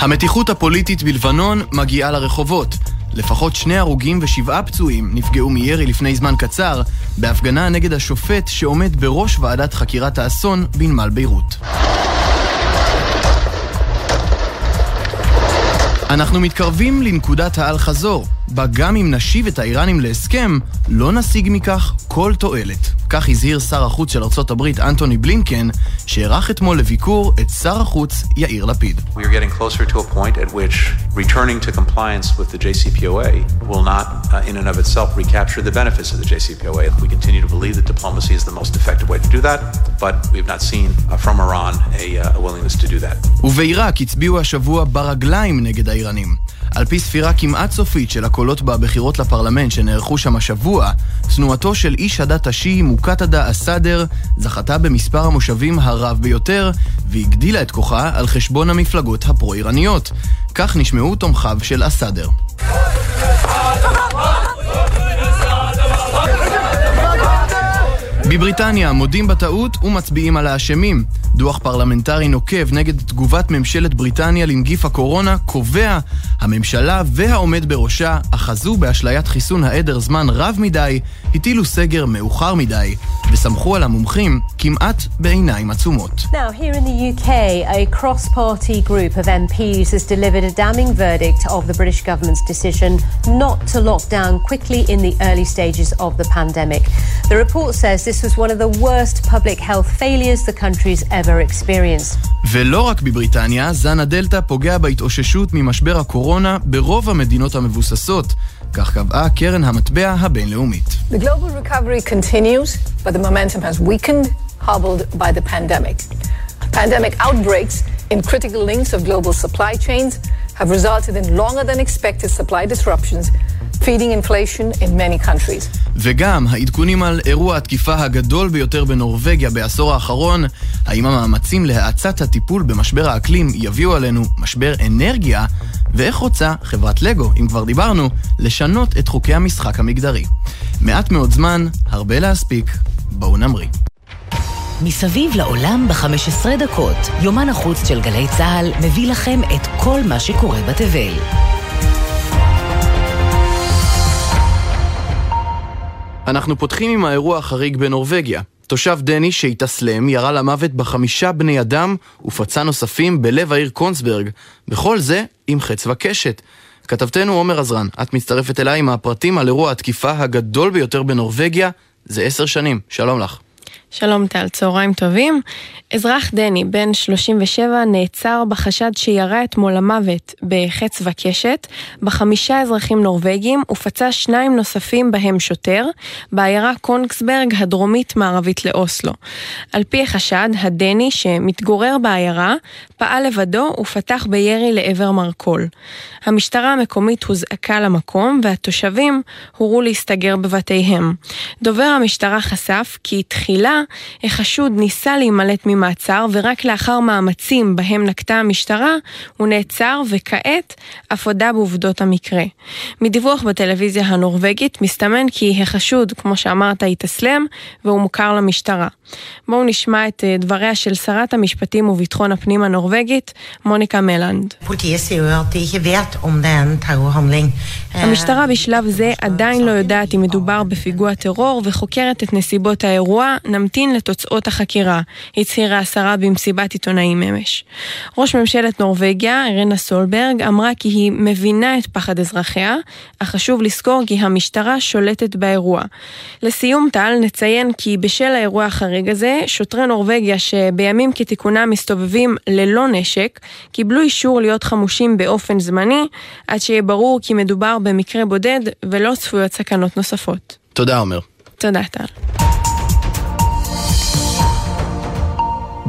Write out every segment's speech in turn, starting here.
המתיחות הפוליטית בלבנון מגיעה לרחובות. לפחות שני הרוגים ושבעה פצועים נפגעו מירי לפני זמן קצר בהפגנה נגד השופט שעומד בראש ועדת חקירת האסון בנמל ביירות. אנחנו מתקרבים לנקודת האל-חזור, בה גם אם נשיב את האיראנים להסכם, לא נשיג מכך כל תועלת. כך הזהיר שר החוץ של ארצות הברית אנטוני בלינקן, שאירח אתמול לביקור את שר החוץ יאיר לפיד. We are getting closer to a point at which returning to compliance with the JCPOA will not uh, in and of itself recapture the benefits of the JCPOA. We continue to believe that diplomacy is the most effective way to do that, but we have not seen uh, from Iran a, uh, a willingness to do that. ובעיראק הצביעו השבוע ברגליים נגד האיראנים. על פי ספירה כמעט סופית של הקולות בבחירות לפרלמנט שנערכו שם השבוע, תנועתו של איש הדת השיעי מוקתדה א-סאדר זכתה במספר המושבים הרב ביותר, והגדילה את כוחה על חשבון המפלגות הפרו-איראניות. כך נשמעו תומכיו של א-סאדר. בבריטניה מודים בטעות ומצביעים על האשמים. דוח פרלמנטרי נוקב נגד תגובת ממשלת בריטניה לנגיף הקורונה קובע הממשלה והעומד בראשה אחזו באשליית חיסון העדר זמן רב מדי, הטילו סגר מאוחר מדי, וסמכו על המומחים כמעט בעיניים עצומות. Now, was one of the worst public health failures the country's ever experienced. ולא רק בבריטניה, זן הדלתא פוגע בהתאוששות ממשבר הקורונה ברוב המדינות המבוססות. כך קבעה קרן המטבע הבינלאומית. The global recovery continues, but the momentum has weakened, hobbled by the pandemic. Pandemic outbreaks in critical links of global supply chains have resulted in longer than expected supply disruptions, feeding inflation in many countries. וגם העדכונים על אירוע התקיפה הגדול ביותר בנורבגיה בעשור האחרון, האם המאמצים להאצת הטיפול במשבר האקלים יביאו עלינו משבר אנרגיה, ואיך רוצה חברת לגו, אם כבר דיברנו, לשנות את חוקי המשחק המגדרי. מעט מאוד זמן, הרבה להספיק, בואו נמריא. מסביב לעולם ב-15 דקות, יומן החוץ של גלי צה"ל מביא לכם את כל מה שקורה בתבל. אנחנו פותחים עם האירוע החריג בנורבגיה. תושב דני שהתאסלם ירה למוות בחמישה בני אדם ופצע נוספים בלב העיר קונסברג, וכל זה עם חץ וקשת. כתבתנו עומר עזרן, את מצטרפת אליי עם הפרטים על אירוע התקיפה הגדול ביותר בנורבגיה זה עשר שנים. שלום לך. שלום טל, צהריים טובים. אזרח דני, בן 37, נעצר בחשד שירה אתמול למוות בחץ וקשת, בחמישה אזרחים נורבגים ופצע שניים נוספים בהם שוטר, בעיירה קונגסברג הדרומית-מערבית לאוסלו. על פי החשד, הדני, שמתגורר בעיירה, פעל לבדו ופתח בירי לעבר מרכול. המשטרה המקומית הוזעקה למקום והתושבים הורו להסתגר בבתיהם. דובר המשטרה חשף כי תחילה החשוד ניסה להימלט ממעצר ורק לאחר מאמצים בהם נקטה המשטרה הוא נעצר וכעת אף הודה בעובדות המקרה. מדיווח בטלוויזיה הנורבגית מסתמן כי החשוד, כמו שאמרת, התאסלם והוא מוכר למשטרה. בואו נשמע את דבריה של שרת המשפטים וביטחון הפנים הנורבגית, מוניקה מלנד. המשטרה בשלב זה עדיין לא יודעת אם מדובר בפיגוע טרור וחוקרת את נסיבות האירוע, נמתין לתוצאות החקירה, הצהירה השרה במסיבת עיתונאים אמש. ראש ממשלת נורבגיה, אירנה סולברג, אמרה כי היא מבינה את פחד אזרחיה, אך חשוב לזכור כי המשטרה שולטת באירוע. לסיום טל, נציין כי בשל האירוע החריג הזה, שוטרי נורבגיה שבימים כתיקונם מסתובבים ללא נשק, קיבלו אישור להיות חמושים באופן זמני, עד שיהיה ברור כי מדובר במקרה בודד ולא צפויות סכנות נוספות. תודה, עומר. תודה, טל.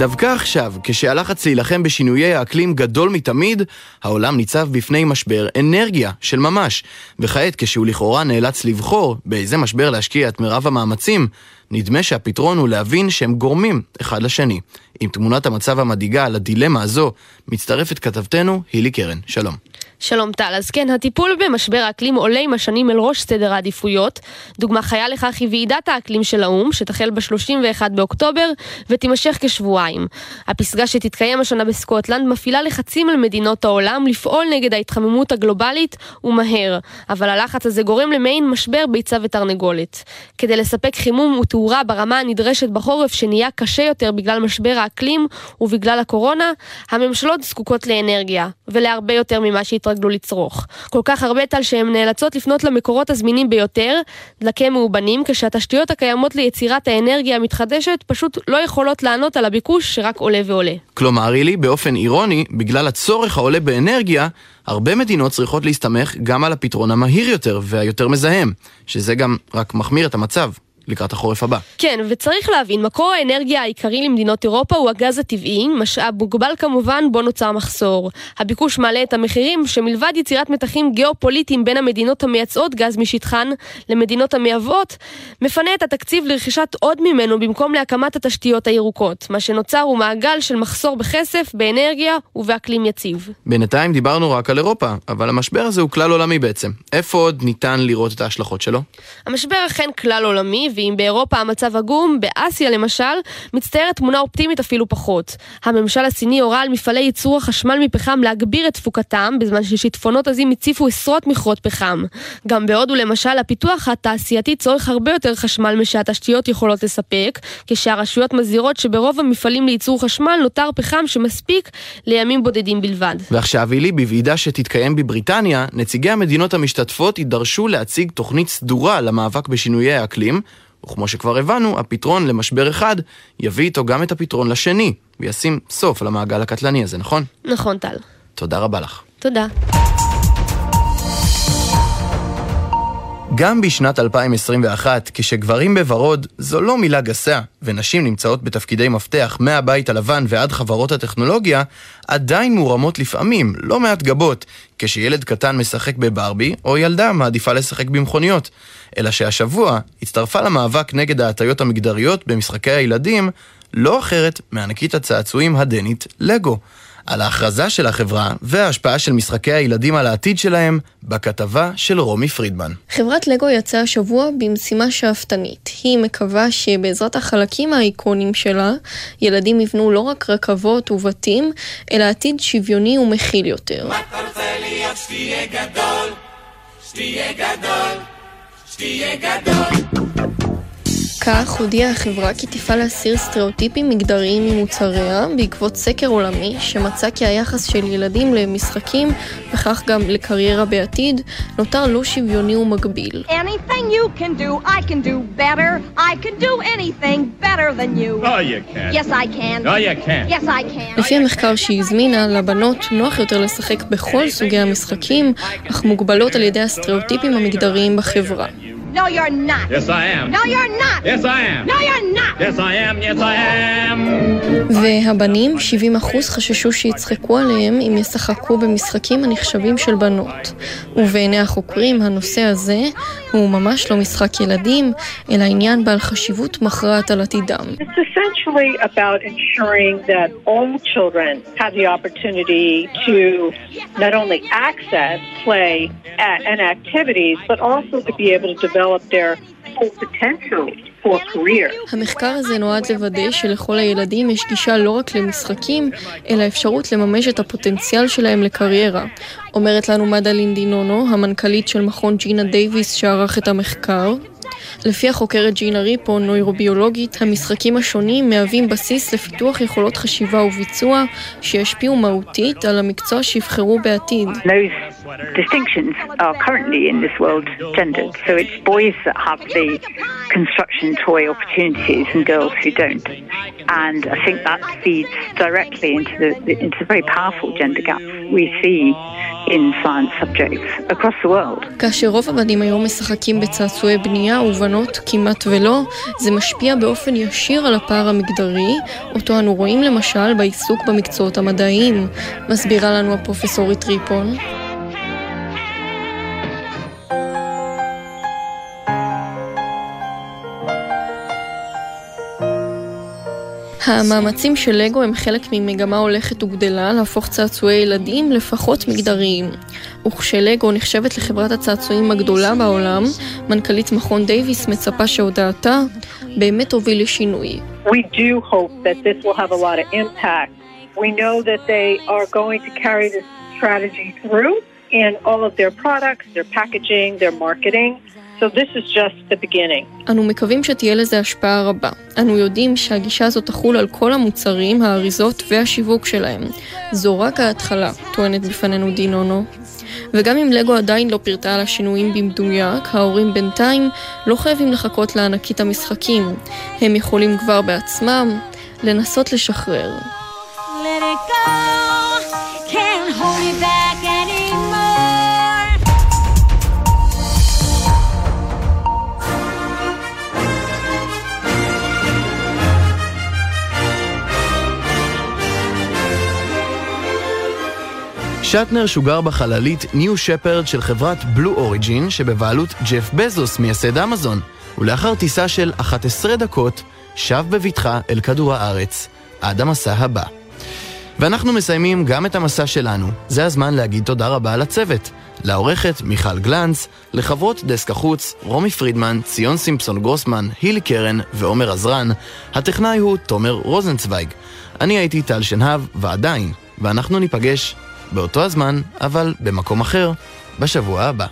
דווקא עכשיו, כשהלחץ להילחם בשינויי האקלים גדול מתמיד, העולם ניצב בפני משבר אנרגיה של ממש. וכעת, כשהוא לכאורה נאלץ לבחור באיזה משבר להשקיע את מירב המאמצים, נדמה שהפתרון הוא להבין שהם גורמים אחד לשני. עם תמונת המצב המדאיגה על הדילמה הזו, מצטרפת כתבתנו הילי קרן. שלום. שלום טל, אז כן, הטיפול במשבר האקלים עולה עם השנים אל ראש סדר העדיפויות. דוגמה חיה לכך היא ועידת האקלים של האו"ם, שתחל ב-31 באוקטובר ותימשך כשבועיים. הפסגה שתתקיים השנה בסקוטלנד מפעילה לחצים על מדינות העולם לפעול נגד ההתחממות הגלובלית ומהר, אבל הלחץ הזה גורם למעין משבר ביצה ותרנגולת. כדי לספק חימום ותאורה ברמה הנדרשת בחורף שנהיה קשה יותר בגלל משבר האקלים ובגלל הקורונה, הממשלות זקוקות לאנרגיה, ולהרבה יותר ממה שהתרגלו. התרגלו לצרוך. כל כך הרבה טל שהן נאלצות לפנות למקורות הזמינים ביותר, דלקי מאובנים, כשהתשתיות הקיימות ליצירת האנרגיה המתחדשת פשוט לא יכולות לענות על הביקוש שרק עולה ועולה. כלומר, אילי, באופן אירוני, בגלל הצורך העולה באנרגיה, הרבה מדינות צריכות להסתמך גם על הפתרון המהיר יותר והיותר מזהם, שזה גם רק מחמיר את המצב. לקראת החורף הבא. כן, וצריך להבין, מקור האנרגיה העיקרי למדינות אירופה הוא הגז הטבעי, משאב מוגבל כמובן, בו נוצר מחסור. הביקוש מעלה את המחירים, שמלבד יצירת מתחים גיאופוליטיים בין המדינות המייצאות גז משטחן למדינות המייבאות, מפנה את התקציב לרכישת עוד ממנו במקום להקמת התשתיות הירוקות. מה שנוצר הוא מעגל של מחסור בכסף, באנרגיה ובאקלים יציב. בינתיים דיברנו רק על אירופה, אבל המשבר הזה הוא כלל עולמי בעצם. איפה עוד ניתן לראות את ההשלכות שלו? המשבר אכן כלל עולמי, ואם באירופה המצב עגום, באסיה למשל, מצטיירת תמונה אופטימית אפילו פחות. הממשל הסיני הורה על מפעלי ייצור החשמל מפחם להגביר את תפוקתם, בזמן ששיטפונות עזים הציפו עשרות מכרות פחם. גם בהודו למשל, הפיתוח התעשייתי צורך הרבה יותר חשמל משהתשתיות יכולות לספק, כשהרשויות מזהירות שברוב המפעלים לייצור חשמל נותר פחם שמספיק לימים בודדים בלבד. ועכשיו הילי, בוועידה שתתקיים בבריטניה, נציגי המדינות המשתתפות יידרשו להציג תוכנית סדורה למאבק בשינויי האקלים, וכמו שכבר הבנו, הפתרון למשבר אחד יביא איתו גם את הפתרון לשני, וישים סוף למעגל הקטלני הזה, נכון? נכון, טל. תודה רבה לך. תודה. גם בשנת 2021, כשגברים בוורוד זו לא מילה גסה, ונשים נמצאות בתפקידי מפתח מהבית הלבן ועד חברות הטכנולוגיה, עדיין מורמות לפעמים, לא מעט גבות, כשילד קטן משחק בברבי, או ילדה מעדיפה לשחק במכוניות. אלא שהשבוע הצטרפה למאבק נגד ההטיות המגדריות במשחקי הילדים, לא אחרת מענקית הצעצועים הדנית לגו. על ההכרזה של החברה וההשפעה של משחקי הילדים על העתיד שלהם בכתבה של רומי פרידמן. חברת לגו יצאה השבוע במשימה שאפתנית. היא מקווה שבעזרת החלקים האיקונים שלה, ילדים יבנו לא רק רכבות ובתים, אלא עתיד שוויוני ומכיל יותר. מה אתה רוצה להיות שתהיה גדול? שתהיה גדול? שתהיה גדול? כך הודיעה החברה כי תפעל להסיר סטריאוטיפים מגדריים ממוצריה בעקבות סקר עולמי שמצא כי היחס של ילדים למשחקים וכך גם לקריירה בעתיד נותר לא שוויוני ומגביל. לפי המחקר שהיא הזמינה, לבנות נוח יותר לשחק בכל סוגי המשחקים, אך מוגבלות על ידי הסטריאוטיפים המגדריים בחברה. No, you're not. Yes, I am. No, you're not. Yes, I am. No, you're not. Yes, I am. Yes, I am. והבנים, 70% חששו שיצחקו עליהם אם ישחקו במשחקים הנחשבים של בנות. ובעיני החוקרים, הנושא הזה הוא ממש לא משחק ילדים, אלא עניין בעל חשיבות מכרעת על עתידם. essentially about ensuring that all children have the opportunity to not only access play and activities, but also to be able to develop develop their full potential for a career. המחקר הזה נועד לוודא שלכל הילדים יש גישה לא רק למשחקים, אלא אפשרות לממש את הפוטנציאל שלהם לקריירה. אומרת לנו מדלין דינונו, המנכ"לית של מכון ג'ינה דייוויס שערך את המחקר. לפי החוקרת ג'ינה ריפו, נוירוביולוגית, המשחקים השונים מהווים בסיס לפיתוח יכולות חשיבה וביצוע שישפיעו מהותית על המקצוע שיבחרו בעתיד. Distinctions are currently in this world gendered. So it's boys that have the construction toy opportunities and girls who don't. And I think that feeds directly into the, into the very powerful gender gaps we see in science subjects across the world. כאשר רוב הבנים היום משחקים בצעצועי בנייה ובנות כמעט ולא, זה משפיע באופן ישיר על הפער המגדרי, אותו אנו רואים למשל בעיסוק במקצועות המדעיים, מסבירה לנו הפרופסורית ריפון. המאמצים של לגו הם חלק ממגמה הולכת וגדלה להפוך צעצועי ילדים לפחות מגדריים. וכשלגו נחשבת לחברת הצעצועים הגדולה בעולם, מנכ"לית מכון דייוויס מצפה שהודעתה באמת תוביל לשינוי. Strategy through in all of their products, their packaging, their marketing. So this is just the beginning. אנו מקווים שתהיה לזה השפעה רבה. אנו יודעים שהגישה הזאת תחול על כל המוצרים, האריזות והשיווק שלהם. זו רק ההתחלה, טוענת בפנינו דינונו. וגם אם לגו עדיין לא פירטה על השינויים במדויק, ההורים בינתיים לא חייבים לחכות לענקית המשחקים. הם יכולים כבר בעצמם לנסות לשחרר. Let it go, שטנר שוגר בחללית ניו שפרד של חברת בלו אוריג'ין שבבעלות ג'ף בזוס, מייסד אמזון, ולאחר טיסה של 11 דקות, שב בבטחה אל כדור הארץ, עד המסע הבא. ואנחנו מסיימים גם את המסע שלנו. זה הזמן להגיד תודה רבה לצוות. לעורכת מיכל גלנץ, לחברות דסק החוץ, רומי פרידמן, ציון סימפסון גרוסמן, הילי קרן ועומר עזרן. הטכנאי הוא תומר רוזנצוויג. אני הייתי טל שנהב, ועדיין, ואנחנו ניפגש באותו הזמן, אבל במקום אחר, בשבוע הבא.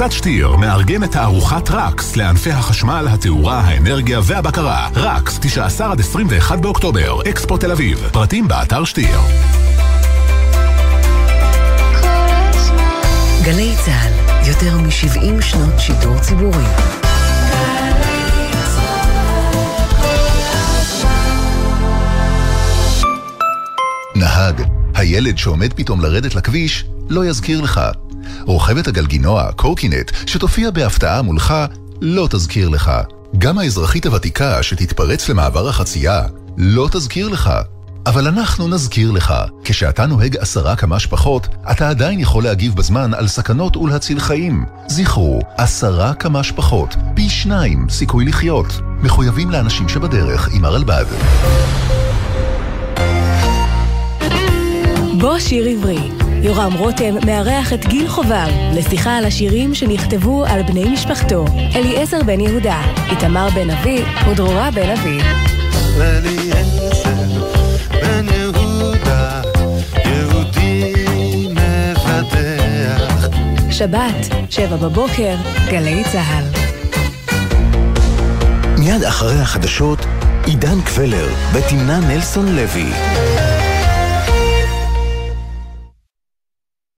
קבוצת שטיר, מארגנת תערוכת רקס לענפי החשמל, התאורה, האנרגיה והבקרה. רקס, 19 עד 21 באוקטובר, אקספו תל אביב. פרטים באתר שטיר. גלי צה"ל, יותר מ-70 שנות שידור ציבורי. נהג, הילד שעומד פתאום לרדת לכביש, לא יזכיר לך. רוכבת הגלגינוע, קורקינט, שתופיע בהפתעה מולך, לא תזכיר לך. גם האזרחית הוותיקה שתתפרץ למעבר החצייה, לא תזכיר לך. אבל אנחנו נזכיר לך, כשאתה נוהג עשרה קמ"ש פחות, אתה עדיין יכול להגיב בזמן על סכנות ולהציל חיים. זכרו, עשרה קמ"ש פחות, פי שניים סיכוי לחיות. מחויבים לאנשים שבדרך עם הרלב"ד. בוא שיר עברי יורם רותם מארח את גיל חובר לשיחה על השירים שנכתבו על בני משפחתו. אליעזר בן יהודה, איתמר בן אבי ודרורה בן אבי. אליעזר בן יהודה, יהודי מבדח. שבת, שבע בבוקר, גלי צה"ל. מיד אחרי החדשות, עידן קבלר ותמנה נלסון לוי.